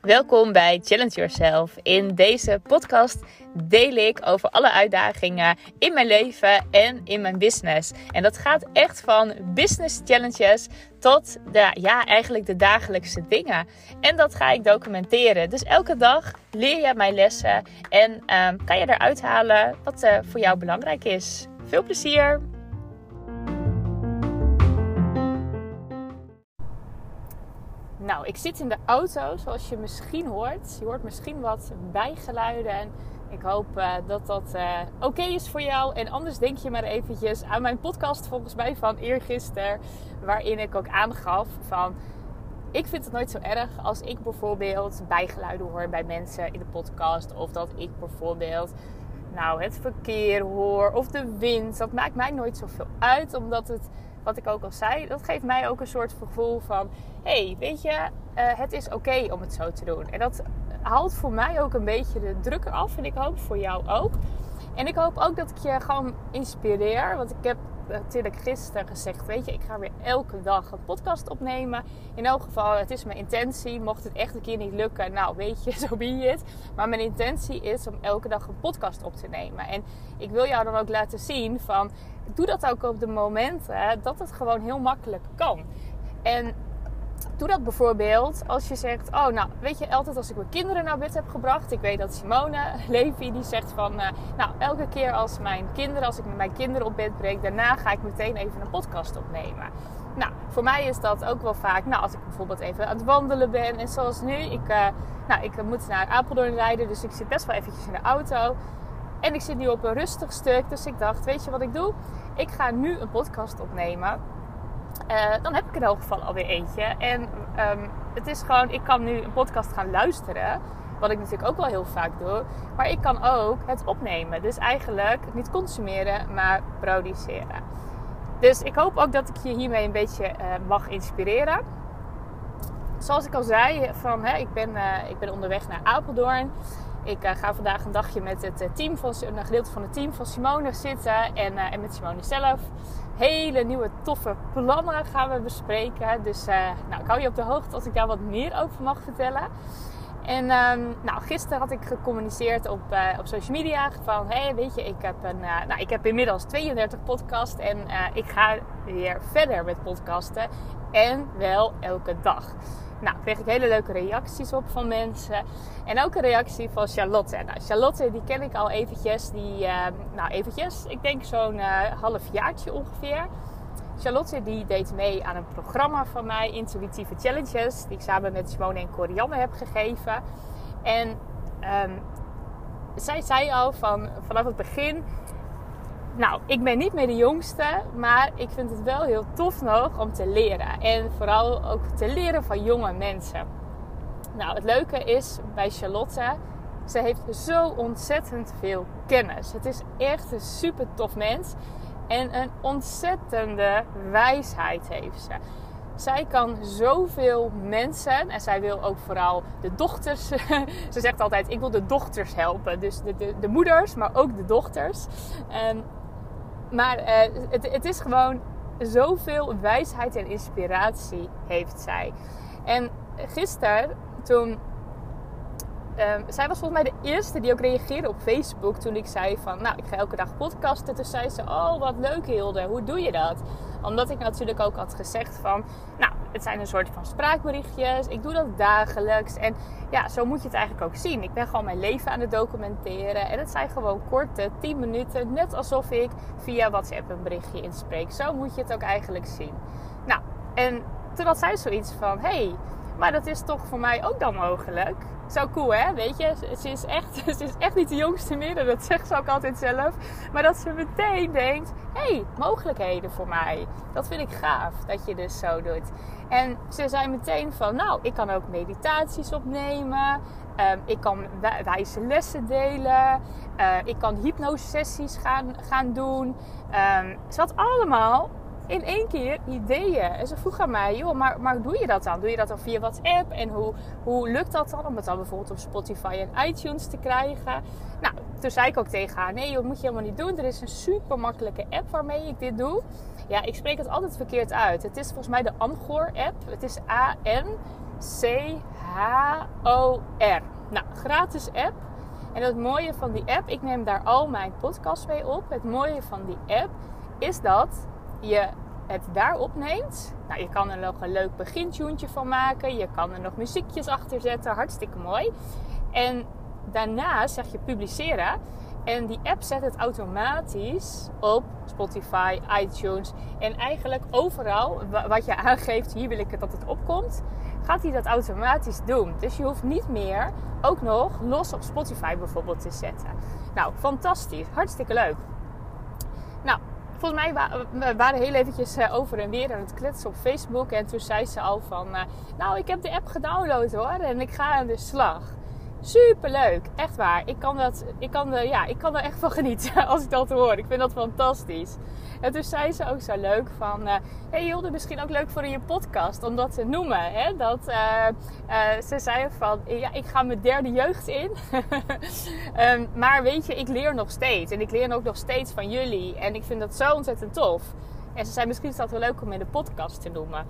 Welkom bij Challenge Yourself. In deze podcast deel ik over alle uitdagingen in mijn leven en in mijn business. En dat gaat echt van business challenges tot de, ja, eigenlijk de dagelijkse dingen. En dat ga ik documenteren. Dus elke dag leer je mijn lessen en um, kan je eruit halen wat uh, voor jou belangrijk is. Veel plezier! Nou, ik zit in de auto, zoals je misschien hoort. Je hoort misschien wat bijgeluiden. En ik hoop uh, dat dat uh, oké is voor jou. En anders denk je maar eventjes aan mijn podcast, volgens mij van eergisteren. Waarin ik ook aangaf van... Ik vind het nooit zo erg als ik bijvoorbeeld bijgeluiden hoor bij mensen in de podcast. Of dat ik bijvoorbeeld nou, het verkeer hoor of de wind. Dat maakt mij nooit zoveel uit, omdat het wat ik ook al zei, dat geeft mij ook een soort gevoel van: hey, weet je, uh, het is oké om het zo te doen. En dat haalt voor mij ook een beetje de druk eraf. En ik hoop voor jou ook. En ik hoop ook dat ik je gewoon inspireer. Want ik heb natuurlijk gisteren gezegd: Weet je, ik ga weer elke dag een podcast opnemen. In elk geval, het is mijn intentie. Mocht het echt een keer niet lukken, nou weet je, zo ben je het. Maar mijn intentie is om elke dag een podcast op te nemen. En ik wil jou dan ook laten zien van doe dat ook op de momenten dat het gewoon heel makkelijk kan. En doe dat bijvoorbeeld als je zegt: Oh, nou, weet je, altijd als ik mijn kinderen naar bed heb gebracht. Ik weet dat Simone Levy die zegt van: uh, Nou, elke keer als mijn kinderen, als ik met mijn kinderen op bed breek, daarna ga ik meteen even een podcast opnemen. Nou, voor mij is dat ook wel vaak. Nou, als ik bijvoorbeeld even aan het wandelen ben. En zoals nu, ik, uh, nou, ik moet naar Apeldoorn rijden, dus ik zit best wel eventjes in de auto. En ik zit nu op een rustig stuk. Dus ik dacht, weet je wat ik doe? Ik ga nu een podcast opnemen. Uh, dan heb ik in elk geval alweer eentje. En um, het is gewoon, ik kan nu een podcast gaan luisteren. Wat ik natuurlijk ook wel heel vaak doe. Maar ik kan ook het opnemen. Dus eigenlijk niet consumeren, maar produceren. Dus ik hoop ook dat ik je hiermee een beetje uh, mag inspireren. Zoals ik al zei, van, hè, ik, ben, uh, ik ben onderweg naar Apeldoorn. Ik uh, ga vandaag een dagje met het eh, team van, een gedeelte van het team van Simone zitten en, uh, en met Simone zelf. Hele nieuwe toffe plannen gaan we bespreken. Dus nou, ik hou je op de hoogte als ik daar wat meer over mag vertellen. En um, nou, gisteren had ik gecommuniceerd op, op social media van... hey, weet je, ik heb, een, nou, ik heb inmiddels 32 podcasts en ik ga weer verder met podcasten. En wel elke dag. Nou, kreeg ik hele leuke reacties op van mensen. En ook een reactie van Charlotte. Nou, Charlotte, die ken ik al eventjes. Die, uh, nou, eventjes. Ik denk zo'n uh, half jaartje ongeveer. Charlotte die deed mee aan een programma van mij, Intuïtieve Challenges. Die ik samen met Simone en Corianne heb gegeven. En um, zij zei al van, vanaf het begin nou, ik ben niet meer de jongste, maar ik vind het wel heel tof nog om te leren. En vooral ook te leren van jonge mensen. Nou, het leuke is bij Charlotte, ze heeft zo ontzettend veel kennis. Het is echt een super tof mens. En een ontzettende wijsheid heeft ze. Zij kan zoveel mensen, en zij wil ook vooral de dochters. ze zegt altijd: Ik wil de dochters helpen. Dus de, de, de moeders, maar ook de dochters. Maar uh, het, het is gewoon zoveel wijsheid en inspiratie heeft zij. En gisteren, toen. Um, zij was volgens mij de eerste die ook reageerde op Facebook toen ik zei van, nou, ik ga elke dag podcasten. Toen zei ze, oh, wat leuk Hilde, hoe doe je dat? Omdat ik natuurlijk ook had gezegd van, nou, het zijn een soort van spraakberichtjes. Ik doe dat dagelijks. En ja, zo moet je het eigenlijk ook zien. Ik ben gewoon mijn leven aan het documenteren. En het zijn gewoon korte 10 minuten. Net alsof ik via WhatsApp een berichtje inspreek. Zo moet je het ook eigenlijk zien. Nou, en toen had zij zoiets van: hey, maar dat is toch voor mij ook dan mogelijk? Zo cool, hè? Weet je, ze is echt, ze is echt niet de jongste meer. Dat zegt ze ook altijd zelf. Maar dat ze meteen denkt: hey, mogelijkheden voor mij. Dat vind ik gaaf dat je dus zo doet. En ze zei meteen van: Nou, ik kan ook meditaties opnemen. Um, ik kan wijze lessen delen. Uh, ik kan hypnosesessies gaan, gaan doen. Um, ze had allemaal in één keer ideeën. En ze vroeg aan mij, joh, maar, maar doe je dat dan? Doe je dat dan via WhatsApp? En hoe, hoe lukt dat dan om het dan bijvoorbeeld op Spotify en iTunes te krijgen? Nou, toen zei ik ook tegen haar: Nee, dat moet je helemaal niet doen. Er is een super makkelijke app waarmee ik dit doe. Ja, ik spreek het altijd verkeerd uit. Het is volgens mij de Angor-app. Het is A-N-C-H-O-R. Nou, gratis app. En het mooie van die app, ik neem daar al mijn podcasts mee op. Het mooie van die app is dat je het daar opneemt. Nou, je kan er nog een leuk begintuntje van maken. Je kan er nog muziekjes achter zetten. Hartstikke mooi. En daarna zeg je publiceren. En die app zet het automatisch op Spotify, iTunes en eigenlijk overal wat je aangeeft, hier wil ik het dat het opkomt, gaat hij dat automatisch doen. Dus je hoeft niet meer ook nog los op Spotify bijvoorbeeld te zetten. Nou, fantastisch. Hartstikke leuk. Nou, volgens mij we waren heel eventjes eh, over en weer aan het kletsen op Facebook. En toen zei ze al van, eh, nou ik heb de app gedownload hoor en ik ga aan de slag. Super leuk, echt waar. Ik kan, dat, ik, kan er, ja, ik kan er echt van genieten als ik dat hoor. Ik vind dat fantastisch. En toen zei ze ook zo leuk van... Uh, hey Hilde, misschien ook leuk voor in je podcast om dat te noemen. Hè? Dat, uh, ze zei van... Ja, ik ga mijn derde jeugd in. um, maar weet je, ik leer nog steeds. En ik leer ook nog steeds van jullie. En ik vind dat zo ontzettend tof. En ze zei, misschien is dat wel leuk om in de podcast te noemen.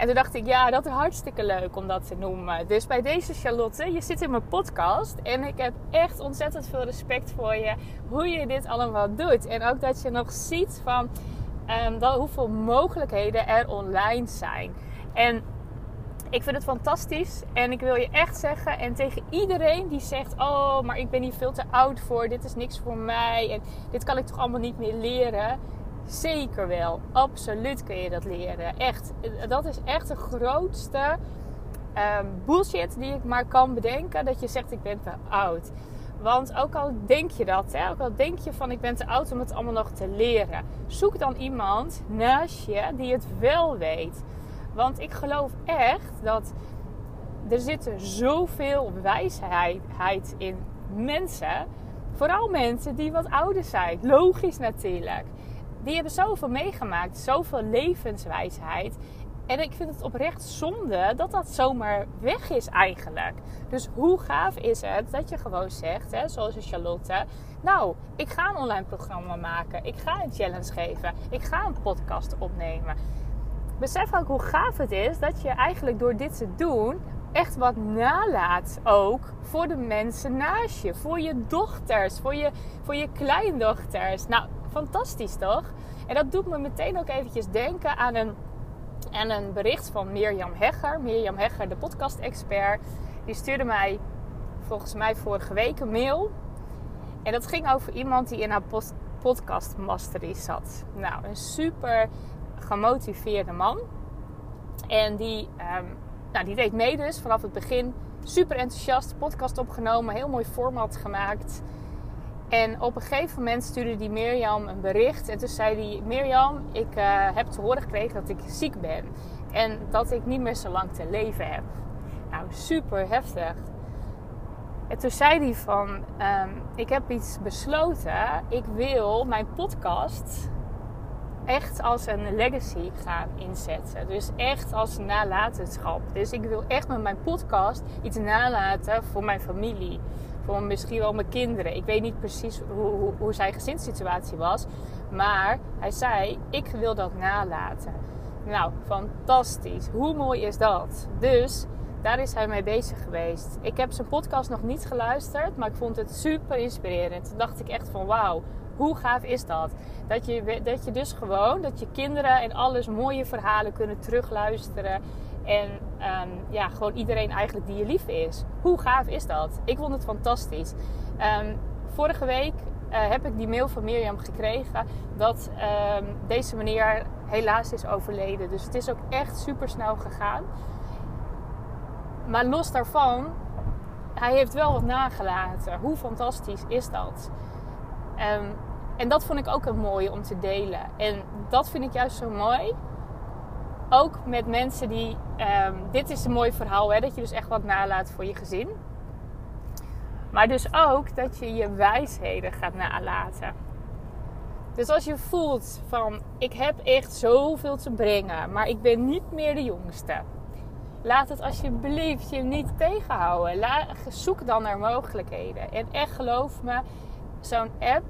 En toen dacht ik, ja, dat is hartstikke leuk om dat te noemen. Dus bij deze Charlotte, je zit in mijn podcast. En ik heb echt ontzettend veel respect voor je. Hoe je dit allemaal doet. En ook dat je nog ziet van dat, hoeveel mogelijkheden er online zijn. En ik vind het fantastisch. En ik wil je echt zeggen. En tegen iedereen die zegt: Oh, maar ik ben hier veel te oud voor. Dit is niks voor mij. En dit kan ik toch allemaal niet meer leren Zeker wel. Absoluut kun je dat leren. Echt. Dat is echt de grootste um, bullshit die ik maar kan bedenken. Dat je zegt ik ben te oud. Want ook al denk je dat, hè, ook al denk je van ik ben te oud om het allemaal nog te leren. Zoek dan iemand naast je die het wel weet. Want ik geloof echt dat er zit zoveel wijsheid in mensen. Vooral mensen die wat ouder zijn. Logisch natuurlijk die hebben zoveel meegemaakt, zoveel levenswijsheid. En ik vind het oprecht zonde dat dat zomaar weg is eigenlijk. Dus hoe gaaf is het dat je gewoon zegt, hè, zoals Charlotte... Nou, ik ga een online programma maken. Ik ga een challenge geven. Ik ga een podcast opnemen. Besef ook hoe gaaf het is dat je eigenlijk door dit te doen... echt wat nalaat ook voor de mensen naast je. Voor je dochters, voor je, voor je kleindochters. Nou, Fantastisch toch? En dat doet me meteen ook eventjes denken aan een, aan een bericht van Mirjam Hegger. Mirjam Hegger, de podcast-expert. Die stuurde mij volgens mij vorige week een mail. En dat ging over iemand die in haar podcast mastery zat. Nou, een super gemotiveerde man. En die, um, nou, die deed mee dus vanaf het begin. Super enthousiast, podcast opgenomen, heel mooi format gemaakt. En op een gegeven moment stuurde die Mirjam een bericht. En toen zei hij: Mirjam, ik uh, heb te horen gekregen dat ik ziek ben. En dat ik niet meer zo lang te leven heb. Nou, super heftig. En toen zei hij van, um, ik heb iets besloten. Ik wil mijn podcast echt als een legacy gaan inzetten. Dus echt als nalatenschap. Dus ik wil echt met mijn podcast iets nalaten voor mijn familie voor misschien wel mijn kinderen. Ik weet niet precies hoe, hoe, zijn gezinssituatie was. Maar hij zei, ik wil dat nalaten. Nou, fantastisch. Hoe mooi is dat? Dus daar is hij mee bezig geweest. Ik heb zijn podcast nog niet geluisterd, maar ik vond het super inspirerend. Toen dacht ik echt van wauw, hoe gaaf is dat? Dat je, dat je dus gewoon, dat je kinderen en alles mooie verhalen kunnen terugluisteren. En um, ja, gewoon iedereen eigenlijk die je lief is. Hoe gaaf is dat? Ik vond het fantastisch. Um, vorige week uh, heb ik die mail van Mirjam gekregen dat um, deze meneer helaas is overleden. Dus het is ook echt super snel gegaan. Maar los daarvan, hij heeft wel wat nagelaten. Hoe fantastisch is dat? En dat vond ik ook een mooie om te delen. En dat vind ik juist zo mooi ook met mensen die. Um, dit is een mooi verhaal, hè, dat je dus echt wat nalaat voor je gezin. Maar dus ook dat je je wijsheden gaat nalaten. Dus als je voelt van ik heb echt zoveel te brengen, maar ik ben niet meer de jongste. laat het alsjeblieft je niet tegenhouden. Zoek dan naar mogelijkheden. En echt geloof me, zo'n app,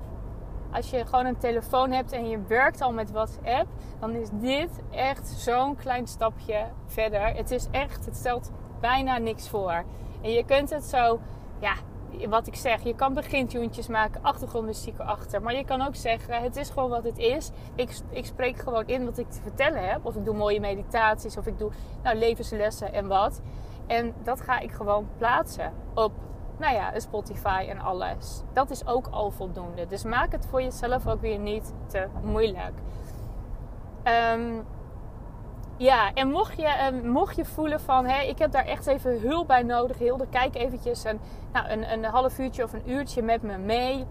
als je gewoon een telefoon hebt en je werkt al met WhatsApp, dan is dit echt zo'n klein stapje verder. Het is echt, het stelt bijna niks voor. En je kunt het zo, ja, wat ik zeg, je kan begintuntjes maken, achtergrondmuziek erachter. Maar je kan ook zeggen, het is gewoon wat het is. Ik, ik spreek gewoon in wat ik te vertellen heb. Of ik doe mooie meditaties, of ik doe nou, levenslessen en wat. En dat ga ik gewoon plaatsen op nou ja, Spotify en alles. Dat is ook al voldoende. Dus maak het voor jezelf ook weer niet te moeilijk. Um, ja, en mocht je, uh, mocht je voelen van... Hé, ik heb daar echt even hulp bij nodig. Hilde, kijk eventjes een, nou, een, een half uurtje of een uurtje met me mee.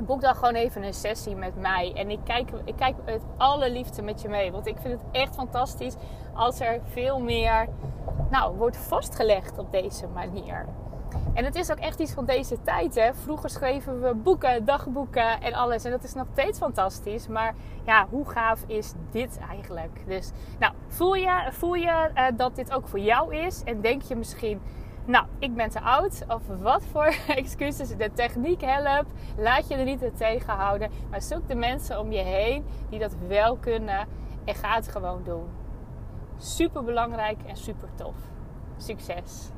Boek dan gewoon even een sessie met mij. En ik kijk, ik kijk het allerliefste met je mee. Want ik vind het echt fantastisch als er veel meer nou, wordt vastgelegd op deze manier. En het is ook echt iets van deze tijd. Hè? Vroeger schreven we boeken, dagboeken en alles. En dat is nog steeds fantastisch. Maar ja, hoe gaaf is dit eigenlijk? Dus nou, voel je, voel je uh, dat dit ook voor jou is? En denk je misschien, nou, ik ben te oud. Of wat voor excuses de techniek helpt. Laat je er niet tegen tegenhouden. Maar zoek de mensen om je heen die dat wel kunnen. En ga het gewoon doen. Super belangrijk en super tof. Succes!